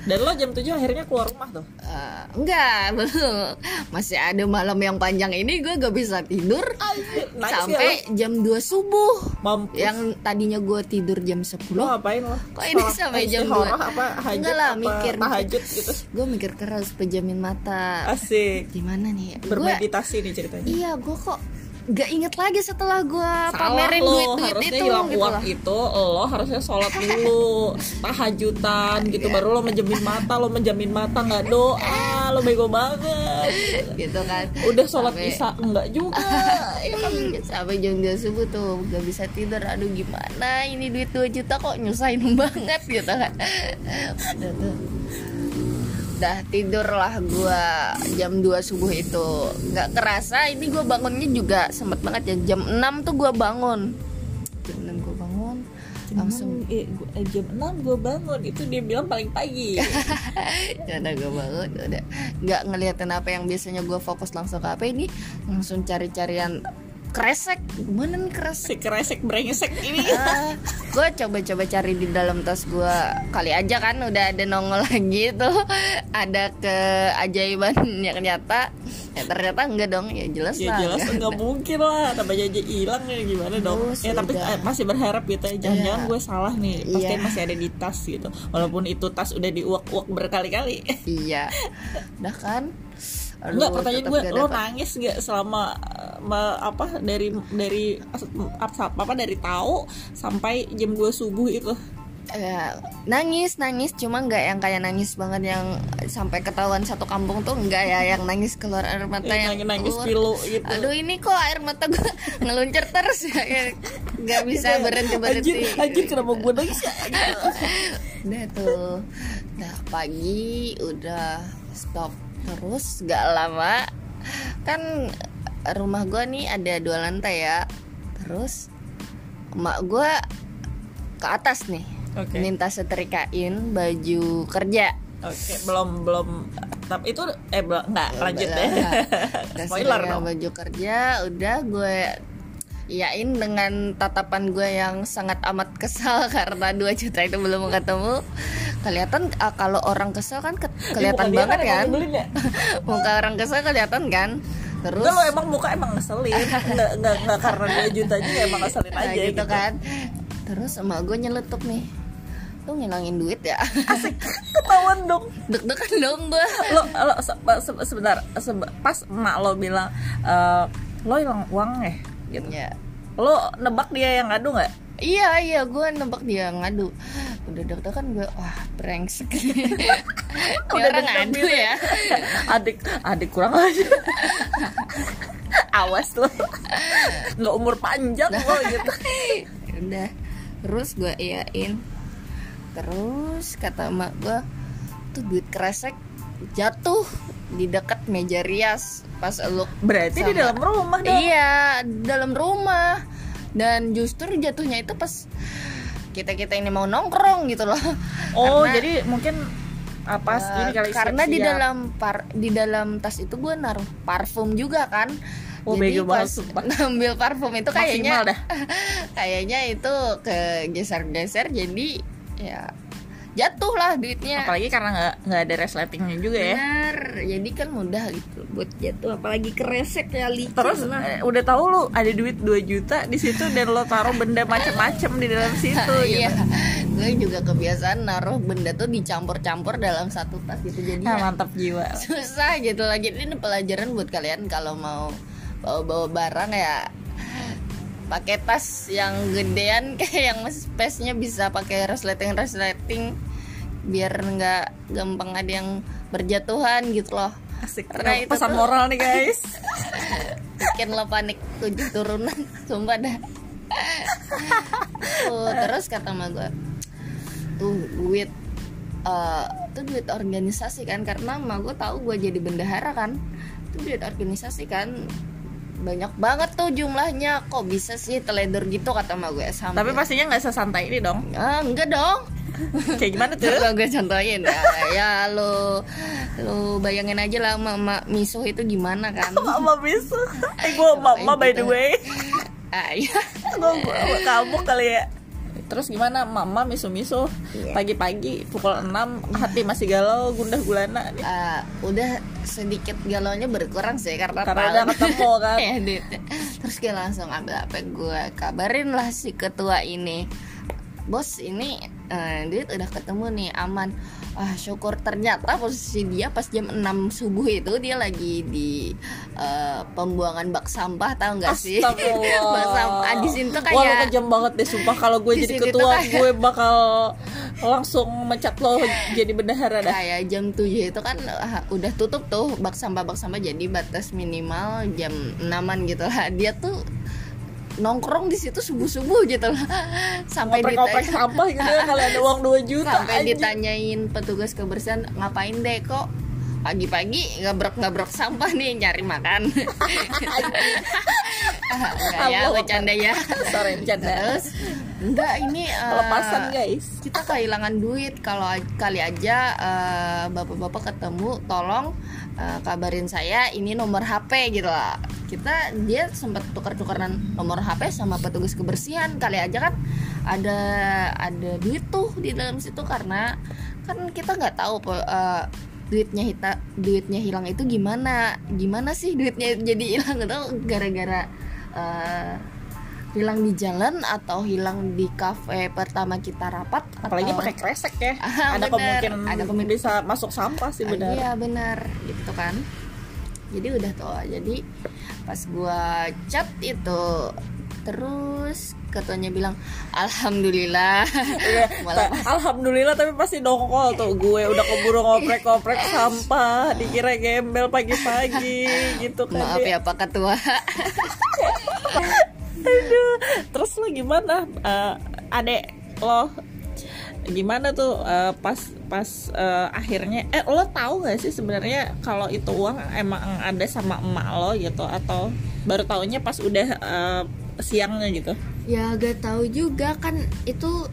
Dan lo jam 7 akhirnya keluar rumah tuh? Eh, enggak belum. Masih ada malam yang panjang ini gue gak bisa tidur. Nangis sampai jam 2 subuh. Mampus. yang tadinya gue tidur jam 10 lo ngapain lo? Kok ini Sholat sampai jam istihoroh dua? apa? Hajat Enggak lah, apa? mikir. tahajud gitu. Gue mikir keras pejamin mata. Asik. Gimana nih? Bermeditasi nih ceritanya. Iya gue kok gak inget lagi setelah gue pamerin lo duit duit harusnya itu gitu uang lah. itu lo harusnya sholat dulu. Tahajudan gitu baru lo menjamin mata lo menjamin mata nggak doa lo bego banget. Gitu kan. Udah sholat Sampai- isya enggak juga. Ya kan? sampai jam 2 subuh tuh gak bisa tidur. Aduh gimana? Ini duit 2 juta kok nyusahin banget gitu kan. Udah tuh udah tidur lah gue jam 2 subuh itu. Nggak kerasa ini gue bangunnya juga sempet banget ya. Jam 6 tuh gue bangun. Jam 6 gue bangun langsung Langsung eh, gua- eh, jam 6 gue bangun. Itu dia bilang paling pagi. Ya udah gue bangun udah. Nggak ngeliatin apa yang biasanya gue fokus langsung ke apa ini. Langsung cari-carian kresek. Gimana nih kresek. Si kresek brengsek ini. Ah, gue coba-coba cari di dalam tas gue kali aja kan udah ada nongol lagi tuh. Ada keajaiban yang nyata. Ya ternyata enggak dong. Ya jelas ya lah. jelas. Enggak. nggak mungkin lah. Tambah aja hilang ya gimana dong? Terus ya tapi udah. eh, masih berharap gitu ya. Jangan-jangan Iya. gue salah nih. Pasti Iya. masih ada di tas gitu. Walaupun itu tas udah diuak-uak berkali-kali. Iya. Udah kan Aduh, Enggak pertanyaan gue gak lo nangis nggak selama ma- apa dari dari apa, apa dari tahu sampai jam 2 subuh itu? Eh, nangis nangis cuma nggak yang kayak nangis banget yang sampai ketahuan satu kampung tuh enggak ya yang nangis keluar air mata Yang yang nangis pilu gitu. aduh ini kok air mata gue ngeluncur terus ya Kayak nggak bisa berhenti berhenti anjir anjir kenapa gue nangis ya? Udah tuh udah pagi udah stop terus gak lama kan rumah gue nih ada dua lantai ya terus emak gue ke atas nih Oke. minta setrikain baju kerja Oke, belum belum tapi itu eh belum enggak lanjut deh. Spoiler dong. baju kerja udah gue iyain dengan tatapan gue yang sangat amat kesal karena 2 juta itu belum ketemu kelihatan ah, kalau orang kesel kan ke- kelihatan dia banget kan ya? muka orang kesel kelihatan kan? Terus Enggak lo emang muka emang ngeselin. Enggak, enggak, enggak karena 2 juta juga emang ngeselin nah, aja gitu, kan. Terus emak gue nyeletuk nih. Lu ngilangin duit ya? Ketahuan dong. Deg-degan dong gue Lo, lo se- se- sebentar sebe- Pas emak lo bilang eh, Lo hilang uang ya? Gitu. ya Lo nebak dia yang ngadu nggak? Iya iya gue nebak dia ngadu. Udah deg-degan gue Wah brengsek. Ini orang ngadu ya. Adik, adik kurang aja. Awas lo Nggak umur panjang lo gitu. Udah Terus gue iyain. Terus kata emak gue Tuh duit kresek jatuh di dekat meja rias pas lu Berarti di dalam rumah dong. Iya dalam rumah dan justru jatuhnya itu pas kita kita ini mau nongkrong gitu loh. Oh Karena- jadi mungkin apa Eh, ini kali karena di siap-siap. dalam par di dalam tas itu gue naruh parfum juga kan. Oh, jadi pas ngambil parfum itu kayaknya kayaknya itu kegeser-geser jadi ya jatuh lah duitnya. Apalagi karena nggak nggak ada resletingnya juga ya. Benar. Jadi kan mudah gitu buat jatuh apalagi keresek ya licin terus lah. eh, udah tahu lu ada duit 2 juta di situ dan lo taruh benda macam-macam di dalam situ iya. gitu. gue juga kebiasaan naruh benda tuh dicampur-campur dalam satu tas gitu jadi Nah, ya mantap jiwa. susah gitu lagi. Ini pelajaran buat kalian kalau mau bawa-bawa barang ya pakai tas yang gedean kayak yang space-nya bisa pakai resleting resleting biar nggak gampang ada yang berjatuhan gitu loh. Asik. Karena itu pesan tuh- moral nih guys. Bikin lo panik tujuh turunan sumpah dah. Tuh terus kata sama gue tuh duit eh, tuh duit organisasi kan? Karena emak gue tahu gue jadi bendahara kan. Tuh duit organisasi kan banyak banget tuh jumlahnya kok bisa sih teledor gitu kata emak gue sampai Tapi pastinya nggak sesantai ini dong. ah, enggak dong Kayak gimana tuh? Coba gue contohin ya, ya lo lo bayangin aja lah mama misuh itu gimana kan Mama bisu. Eh gue mama by the way. ah, ya. Gue kamu kali ya. Terus gimana mama misu-misu Iya. pagi-pagi pukul 6 hati masih galau gundah gulana nih. Ah, udah sedikit galaunya berkurang sih karena Karena ketemu kan. ya duitnya. terus gue langsung ambil apa gue kabarin lah si ketua ini bos ini eh, duit udah ketemu nih aman ah syukur. Ternyata posisi dia pas jam 6 subuh itu dia lagi di eh, pembuangan bak sampah tahu nggak sih? Bak sampah. Di situ Wah lu kayak kejam banget deh sumpah. Kalau gue Di jadi tuh ketua kayak- gue bakal langsung mecat lo jadi bendahara dah. kayak jam 7 itu kan ah, udah tutup tuh bak sampah. Bak sampah jadi batas minimal jam 6 gitu lah. Dia tuh nongkrong di situ subuh subuh gitu lah sampai ditanya sampah gitu ya kalau ada uang 2 juta sampai anjing. ditanyain petugas kebersihan ngapain deh kok? Pagi-pagi ngabrok-ngabrok sampah nih nyari makan. Enggak ya, bercanda ya. Sorry bercanda. Terus enggak ini eh, Pelepasan guys. kita kehilangan duit. Kalau kali aja eh, bapak-bapak ketemu tolong eh, kabarin saya ini nomor HP gitu lah. Kita dia sempat tukar-tukaran nomor HP sama petugas kebersihan. Kali aja kan ada ada duit tuh di dalam situ karena kan kita nggak tahu eh, duitnya hita duitnya hilang itu gimana. Gimana sih duitnya jadi hilang? Itu gara-gara eh, hilang di jalan atau hilang di kafe pertama kita rapat Apalagi atau- pakai kresek ya. Ah, ada bener. kemungkinan Ada kemungkinan. bisa masuk sampah sih Ah, benar. Iya benar gitu kan. Jadi udah tuh. Jadi pas gua chat itu terus ketuanya bilang alhamdulillah Iya, malah ta- Alhamdulillah tapi pasti dongkol tuh gue udah keburu ngoprek-ngoprek sampah dikira gembel pagi-pagi gitu kan maaf ya Pak Ketua Aduh. Terus lo gimana? Eh, adek lo gimana tuh eh, pas pas eh, akhirnya eh lo tahu gak sih sebenarnya kalau itu uang emang ada sama emak lo gitu atau baru taunya pas udah eh, siangnya gitu ya gak tahu juga kan itu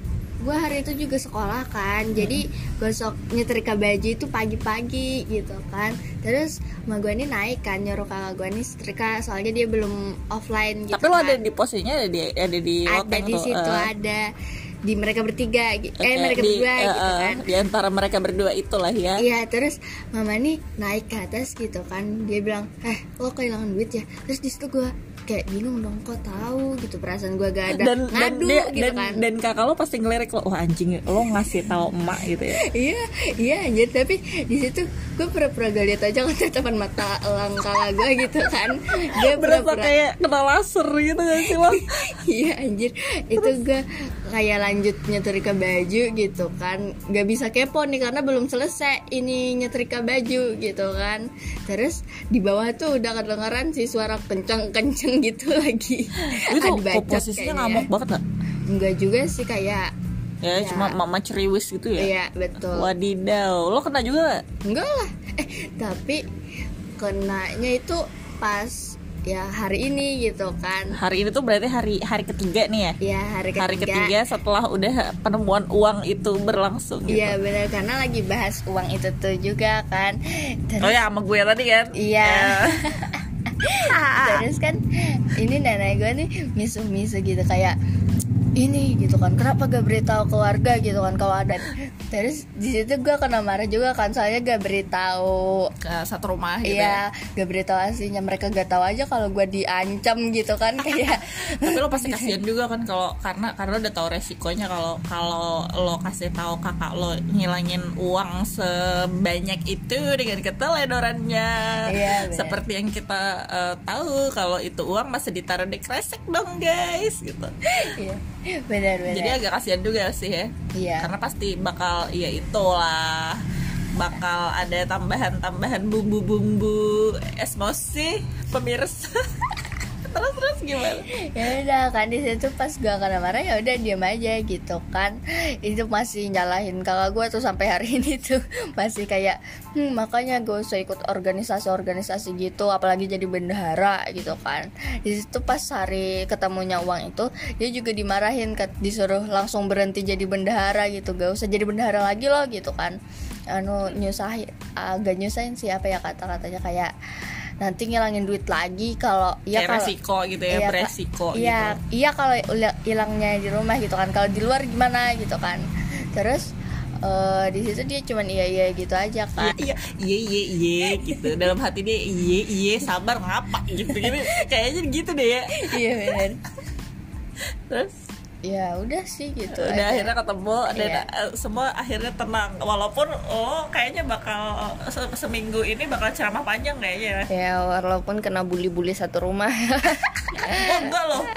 gua hari itu juga sekolah kan jadi gosok nyetrika baju itu pagi-pagi gitu kan. Terus sama gue ini naik kan nyuruh kakak gue ini setrika soalnya dia belum offline gitu tapi lo kan. ada di posisinya ada di ada di ada di situ eh. ada di mereka bertiga eh mereka di, berdua eh, gitu eh, kan. di antara mereka berdua itulah ya. Iya terus mama nih naik ke atas gitu kan. Dia bilang eh lo kehilangan duit ya? Terus di situ gue kayak bingung dong kok tahu? Gitu perasaan gue gak ada dan dan ngadu dia gitu dan, kan. dan kakak lo pasti ngelirik lo wah anjing lo ngasih tahu emak gitu ya. Iya iya anjir. Tapi di situ gue pura-pura gak lihat aja kan tatapan mata elang kakak gue gitu kan. Dia berasa kayak kena laser gitu gak sih lo iya anjir. Itu gue kayak lanjut nyetrika baju gitu kan. Nggak bisa kepo nih karena belum selesai ini nyetrika baju gitu kan. Terus di bawah tuh udah kedengeran sih suara kenceng-kenceng gitu lagi. Itu posisinya ngamuk banget gak? enggak juga sih kayak ya, Ya. cuma mama ceriwis gitu ya? Iya betul. Wadidaw. Lo kena juga gak? enggak lah. Eh tapi kenanya itu pas ya hari ini gitu kan hari ini tuh berarti hari hari ketiga nih ya ya hari ketiga, hari ketiga setelah udah penemuan uang itu berlangsung gitu. Iya benar karena lagi bahas uang itu tuh juga kan. Terus, oh ya sama gue tadi kan Iya. Ya. Terus kan ini nenek gue nih misu-misu gitu kayak ini gitu kan. Kenapa gak beritahu keluarga gitu kan kalau ada. Terus di situ gue kena marah juga kan soalnya gak beritahu. Ke satu rumah gitu ya. Iya, gak beritahu aslinya. Mereka gak tahu aja kalau gue diancam gitu kan. Kayak tapi lo pasti kasihan juga kan kalau karena karena udah tahu resikonya kalau kalau lo kasih tahu kakak lo ngilangin uang sebanyak itu dengan keteledorannya. Iya, seperti yang kita eh, tahu kalau itu uang masih ditaruh di kresek dong guys gitu. Iya benar benar. Jadi agak kasihan juga sih ya. Iya. Karena pasti bakal ya itulah. Bakal ada tambahan-tambahan bumbu-bumbu emosi pemirsa terus terus gimana? Ya udah kan di situ pas gue kena marah ya udah diam aja gitu kan. Itu masih nyalahin kakak gue tuh sampai hari ini tuh. Masih kayak hmm, makanya gue usah ikut organisasi-organisasi gitu apalagi jadi bendahara gitu kan. Di situ pas hari ketemunya uang itu dia juga dimarahin disuruh langsung berhenti jadi bendahara gitu. Gak usah jadi bendahara lagi loh gitu kan. Anu nyusahin agak nyusahin sih apa ya kata-katanya kayak nanti ngilangin duit lagi kalau ya kalau resiko gitu ya iya, beresiko iya gitu. iya kalau hilangnya di rumah gitu kan. Kalau di luar gimana gitu kan. Terus uh, di situ dia cuman iya iya gitu aja kan. Iya iya iya iya gitu. Dalam hati dia iya iya sabar ngapa? Gitu gitu. Kayaknya gitu deh ya. Iya benar terus ya udah sih gitu udah aja. akhirnya ketemu dan iya. Eh, semua akhirnya tenang. Walaupun oh kayaknya bakal se seminggu ini bakal ceramah panjang kayaknya ya. Walaupun kena bully-bully satu rumah. Oh, enggak loh.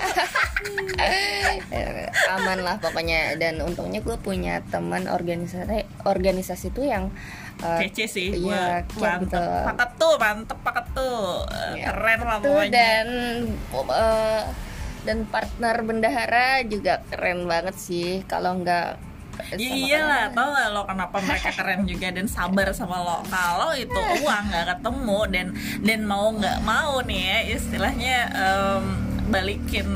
Aman lah pokoknya. Dan untungnya gue punya teman organisasi organisasi tuh yang uh, kece sih iya mantep gitu. paket tuh mantep paket tuh. Ya, keren lah pokoknya. dan uh, dan partner bendahara juga keren banget sih kalau nggak Ya iyalah, tau gak lo kenapa mereka keren juga dan sabar sama lo? Kalau itu uang nggak ketemu dan dan mau nggak mau nih ya istilahnya um, balikin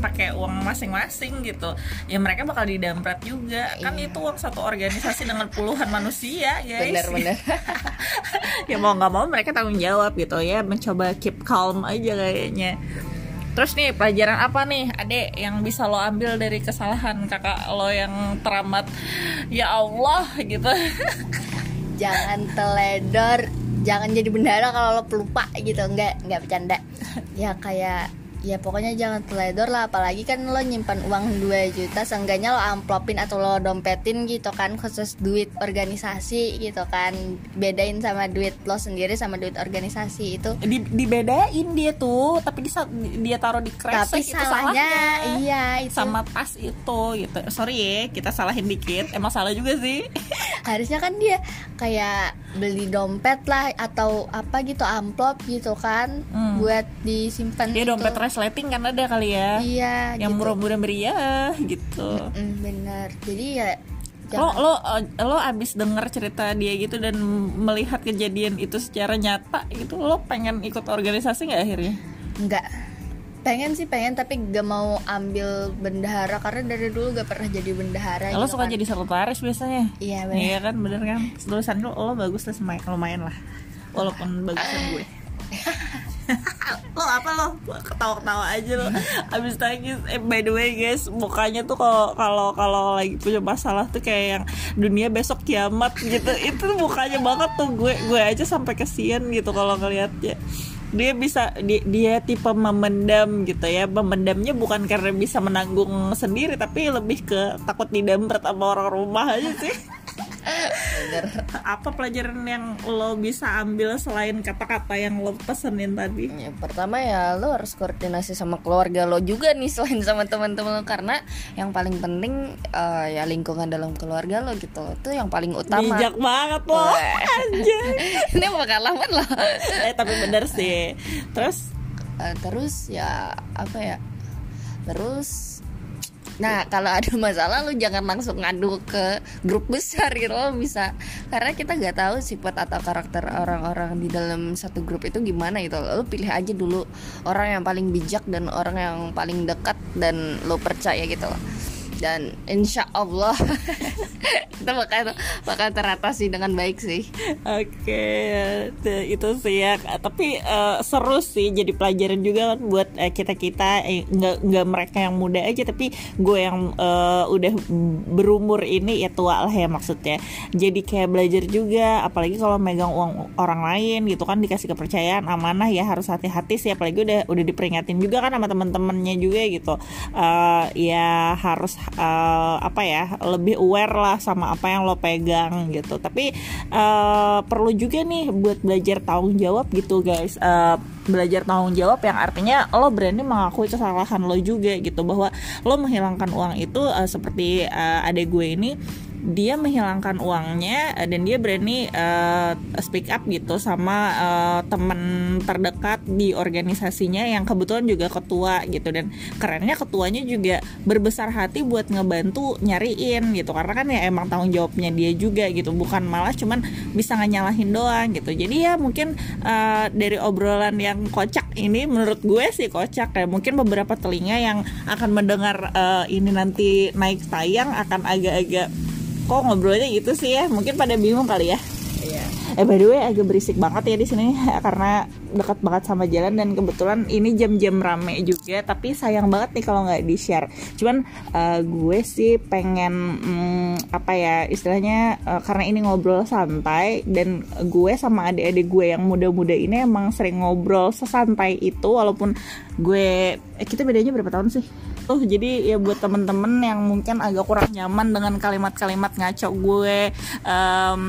pakai uang masing-masing gitu ya mereka bakal didamprat juga. Kan iya. itu uang satu organisasi dengan puluhan manusia guys. Bener-bener ya mau nggak mau mereka tanggung jawab gitu ya mencoba keep calm aja kayaknya Terus nih pelajaran apa nih adek yang bisa lo ambil dari kesalahan kakak lo yang teramat? Ya Allah gitu. Jangan teledor Jangan jadi bendara kalau lo pelupa gitu. Enggak, enggak bercanda. Ya kayak ya pokoknya jangan teledor lah apalagi kan lo nyimpan uang 2 juta seenggaknya lo amplopin atau lo dompetin gitu kan khusus duit organisasi gitu kan. Bedain sama duit lo sendiri sama duit organisasi itu. Di, dibedain dia tuh tapi dia, dia taruh di kresek tapi itu salahnya, salahnya iya itu. sama tas itu gitu. Sorry ya kita salahin dikit emang salah juga sih. Harusnya kan dia kayak beli dompet lah atau apa gitu amplop gitu kan hmm. buat disimpan dia dompet resleting kan ada kali ya. Iya yang gitu. murah-murah meriah gitu. Mm, bener. Jadi ya lo lo eh, lo abis denger cerita dia gitu dan melihat kejadian itu secara nyata itu lo pengen ikut organisasi nggak akhirnya? Nggak pengen sih pengen tapi gak mau ambil bendahara karena dari dulu gak pernah jadi bendahara lo gitu suka kan. jadi sekretaris biasanya? Iya bener. Iya kan bener kan? Tulisan lo lo bagus lah lumayan lah. Walaupun bagusan gue. Lo apa lo? Ketawa-ketawa aja lo. Abis nangis eh by the way guys mukanya tuh kalau kalau kalau lagi punya masalah tuh kayak yang dunia besok kiamat gitu. Itu mukanya banget tuh. Gue gue aja sampai kesian gitu kalau ngelihatnya dia bisa dia, dia tipe memendam gitu ya. Memendamnya bukan karena bisa menanggung sendiri tapi lebih ke takut didampret sama orang rumah aja sih Bener. Apa pelajaran yang lo bisa ambil selain kata-kata yang lo pesenin tadi? Ya, pertama ya lo harus koordinasi sama keluarga lo juga nih selain sama teman-teman lo karena yang paling penting uh, ya lingkungan dalam keluarga lo gitu itu yang paling utama. Bijak banget lo. Ini pengalaman lo. eh tapi bener sih. Terus uh, terus ya apa ya? Terus Nah kalau ada masalah lu jangan langsung ngadu ke grup besar gitu. Lo bisa karena kita nggak tahu sifat atau karakter orang-orang di dalam satu grup itu gimana gitu. Lo pilih aja dulu orang yang paling bijak dan orang yang paling dekat dan lo percaya gitu. loh dan insya Allah kita bakal bakal teratasi dengan baik sih. Oke, okay, itu sih ya. Tapi uh, seru sih jadi pelajaran juga kan buat uh, eh, kita kita eh, nggak nggak mereka yang muda aja tapi gue yang uh, udah berumur ini ya tua lah ya maksudnya. Jadi kayak belajar juga, apalagi kalau megang uang orang lain gitu kan dikasih kepercayaan amanah ya harus hati-hati sih apalagi udah udah diperingatin juga kan sama teman-temannya juga gitu. Uh, ya harus uh, apa ya lebih aware lah sama apa yang lo pegang gitu. Tapi uh, perlu juga nih buat belajar tanggung jawab gitu guys. Uh, belajar tanggung jawab yang artinya lo berani mengakui kesalahan lo juga gitu. Bahwa lo menghilangkan uang itu uh, seperti uh, adek gue ini dia menghilangkan uangnya uh, dan dia berani uh, speak up gitu sama uh, teman terdekat di organisasinya yang kebetulan juga ketua gitu. Dan kerennya ketuanya juga berbesar hati buat ngebantu nyariin gitu. Karena kan ya emang tanggung jawabnya dia juga gitu. Bukan malah cuman bisa nyalahin doang gitu. Jadi ya mungkin uh, dari obrolan yang kocak ini menurut gue sih kocak ya. Mungkin beberapa telinga yang akan mendengar uh, ini nanti naik tayang akan agak-agak kok ngobrolnya gitu sih ya mungkin pada bingung kali ya Iya. Eh by the way agak berisik banget ya di sini karena dekat banget sama jalan dan kebetulan ini jam-jam rame juga tapi sayang banget nih kalau nggak di share. Cuman uh, gue sih pengen um, apa ya istilahnya uh, karena ini ngobrol santai dan gue sama adik-adik gue yang muda-muda ini emang sering ngobrol sesantai itu walaupun gue eh, kita bedanya berapa tahun sih? Tuh jadi ya buat temen-temen yang mungkin agak kurang nyaman dengan kalimat-kalimat ngaco gue um,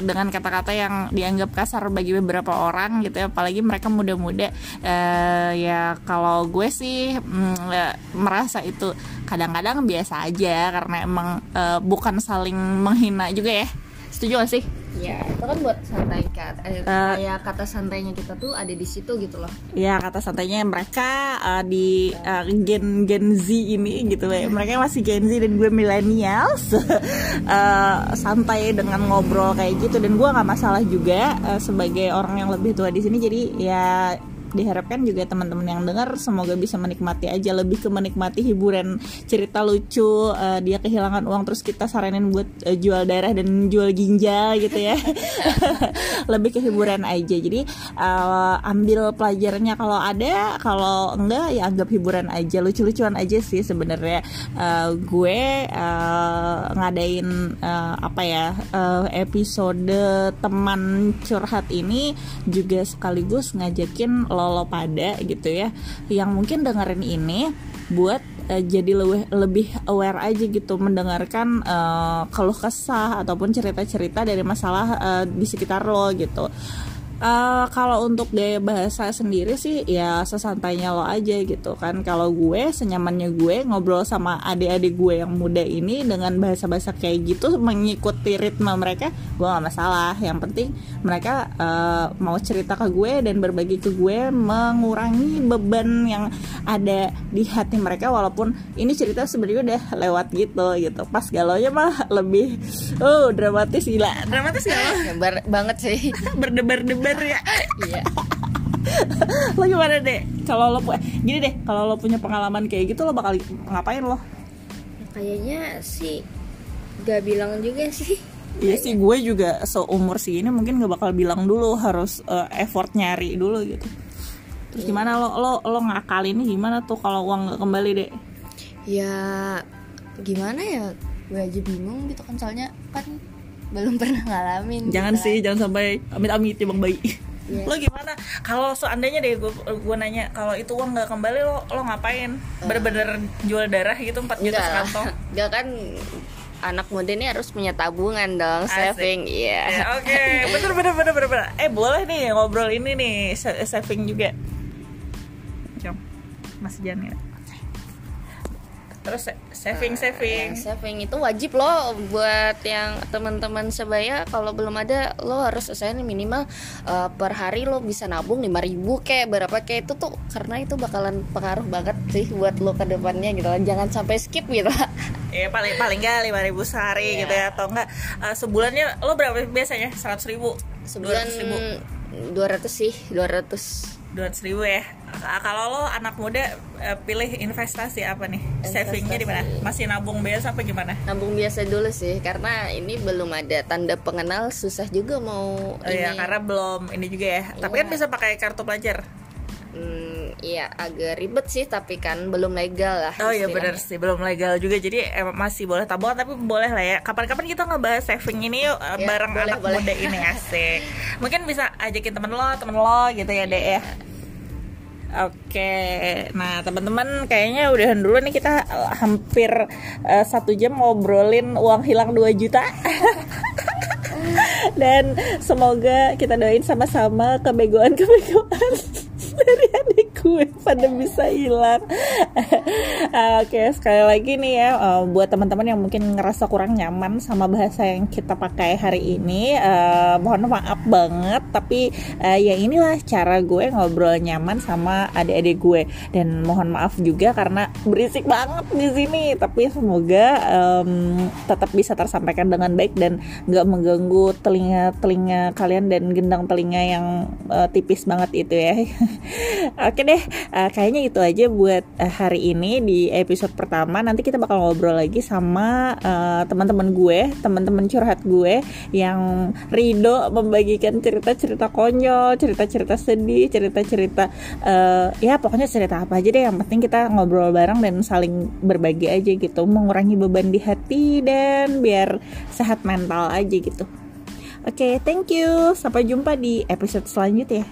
dengan kata-kata yang dianggap kasar bagi beberapa orang gitu ya. Apalagi mereka muda-muda uh, ya kalau gue sih um, merasa itu kadang-kadang biasa aja karena emang uh, bukan saling menghina juga ya setuju gak sih? Ya, itu kan buat santai kan. Eh, uh, kayak kata santainya kita tuh ada di situ gitu loh. Ya, kata santainya mereka uh, di uh, gen Gen Z ini gitu ya. Mereka masih Gen Z dan gue millennials. uh, santai dengan ngobrol kayak gitu dan gue nggak masalah juga uh, sebagai orang yang lebih tua di sini. Jadi ya diharapkan juga teman-teman yang dengar semoga bisa menikmati aja lebih ke menikmati hiburan cerita lucu uh, dia kehilangan uang terus kita saranin buat uh, jual darah dan jual ginjal gitu ya. Lebih ke hiburan aja. Jadi uh, ambil pelajarannya kalau ada kalau enggak ya anggap hiburan aja. Lucu-lucuan aja sih sebenarnya. Uh, gue uh, ngadain uh, apa ya uh, episode teman curhat ini juga sekaligus ngajakin lo lo pada gitu ya yang mungkin dengerin ini buat uh, jadi lebih lebih aware aja gitu mendengarkan uh, keluh kesah ataupun cerita-cerita dari masalah uh, di sekitar lo gitu Uh, kalau untuk gaya bahasa sendiri sih ya sesantainya lo aja gitu kan. Kalau gue senyamannya gue ngobrol sama adik-adik gue yang muda ini dengan bahasa-bahasa kayak gitu mengikuti ritme mereka gue gak masalah. Yang penting mereka uh, mau cerita ke gue dan berbagi ke gue mengurangi beban yang ada di hati mereka walaupun ini cerita sebenarnya udah lewat gitu gitu. Pas galonya mah lebih oh dramatis gila. Dramatis gak Bar banget sih. Berdebar-debar ya? Iya. Lo gimana deh kalau lo gini deh kalau lo punya pengalaman kayak gitu lo bakal ngapain lo? Kayaknya sih gak bilang juga sih. Iya sih gue juga seumur sih ini mungkin gak bakal bilang dulu harus uh, effort nyari dulu gitu. Terus gimana lo? Lo lo ngakal ini gimana tuh kalau uang gak kembali deh? ya gimana ya? Gue aja bingung gitu kan soalnya kan belum pernah ngalamin Jangan gitu sih kan. jangan sampai amit-amit ya bang bayi. Iya. Lo gimana? Kalau seandainya deh gue gue nanya kalau itu uang gak kembali lo lo ngapain? Bener-bener jual darah gitu 4 juta sekantong? enggak kan anak muda ini harus punya tabungan dong Asik. saving iya Ya, Oke, bener bener bener bener bener. Eh boleh nih ngobrol ini nih sa- saving juga. Jom, masih jangan ya. Terus sa- saving saving. Nah, saving itu wajib loh buat yang teman-teman sebaya kalau belum ada lo harus usahain minimal eh, per hari lo bisa nabung 5000 kayak berapa kayak itu tuh karena itu bakalan pengaruh banget sih buat lo ke depannya gitu jangan sampai skip gitu Ya paling paling nggak lima ribu sehari Iya. gitu ya atau enggak eh, sebulannya lo berapa biasanya seratus ribu? sebulan 200 ribu. 200 sih 200 Dua ribu ya. Ah, Kalau lo anak muda eh, pilih investasi apa nih? Savingnya di mana? Masih nabung biasa apa gimana? nabung biasa dulu sih karena ini belum ada tanda pengenal susah juga mau Oh iya, ini karena belum ini juga ya. Tapi kan Iya. bisa pakai kartu pelajar. Hmm, iya agak ribet sih tapi kan belum legal lah Oh iya benar sih belum legal juga. Jadi emang masih boleh tabungan tapi boleh lah ya. Kapan-kapan kita ngebahas saving ini yuk eh, Ya, bareng boleh, anak boleh. muda ini asik. Mungkin bisa ajakin temen lo temen lo gitu ya dek ya. Oke, nah teman-teman kayaknya udahan dulu nih kita eh, hampir eh, satu jam ngobrolin uang hilang 2 juta. Dan semoga kita doain sama-sama kebegoan-kebegoan dari gue pada bisa hilang. Oke sekali lagi nih ya uh, buat teman-teman yang mungkin ngerasa kurang nyaman sama bahasa yang kita pakai hari ini uh, mohon maaf banget tapi uh, ya inilah cara gue ngobrol nyaman sama adik-adik gue. Dan mohon maaf juga karena berisik banget di sini tapi semoga um, tetap bisa tersampaikan dengan baik dan nggak mengganggu telinga-telinga kalian dan gendang telinga yang uh, tipis banget itu ya. Oke deh uh, kayaknya itu aja buat uh, hari ini di episode pertama nanti kita bakal ngobrol lagi sama uh, teman-teman gue teman-teman curhat gue yang Rido membagikan cerita-cerita konyol cerita-cerita sedih cerita-cerita uh, ya pokoknya cerita apa aja deh yang penting kita ngobrol bareng dan saling berbagi aja gitu mengurangi beban di hati dan biar sehat mental aja gitu Oke, okay, thank you. Sampai jumpa di episode selanjutnya.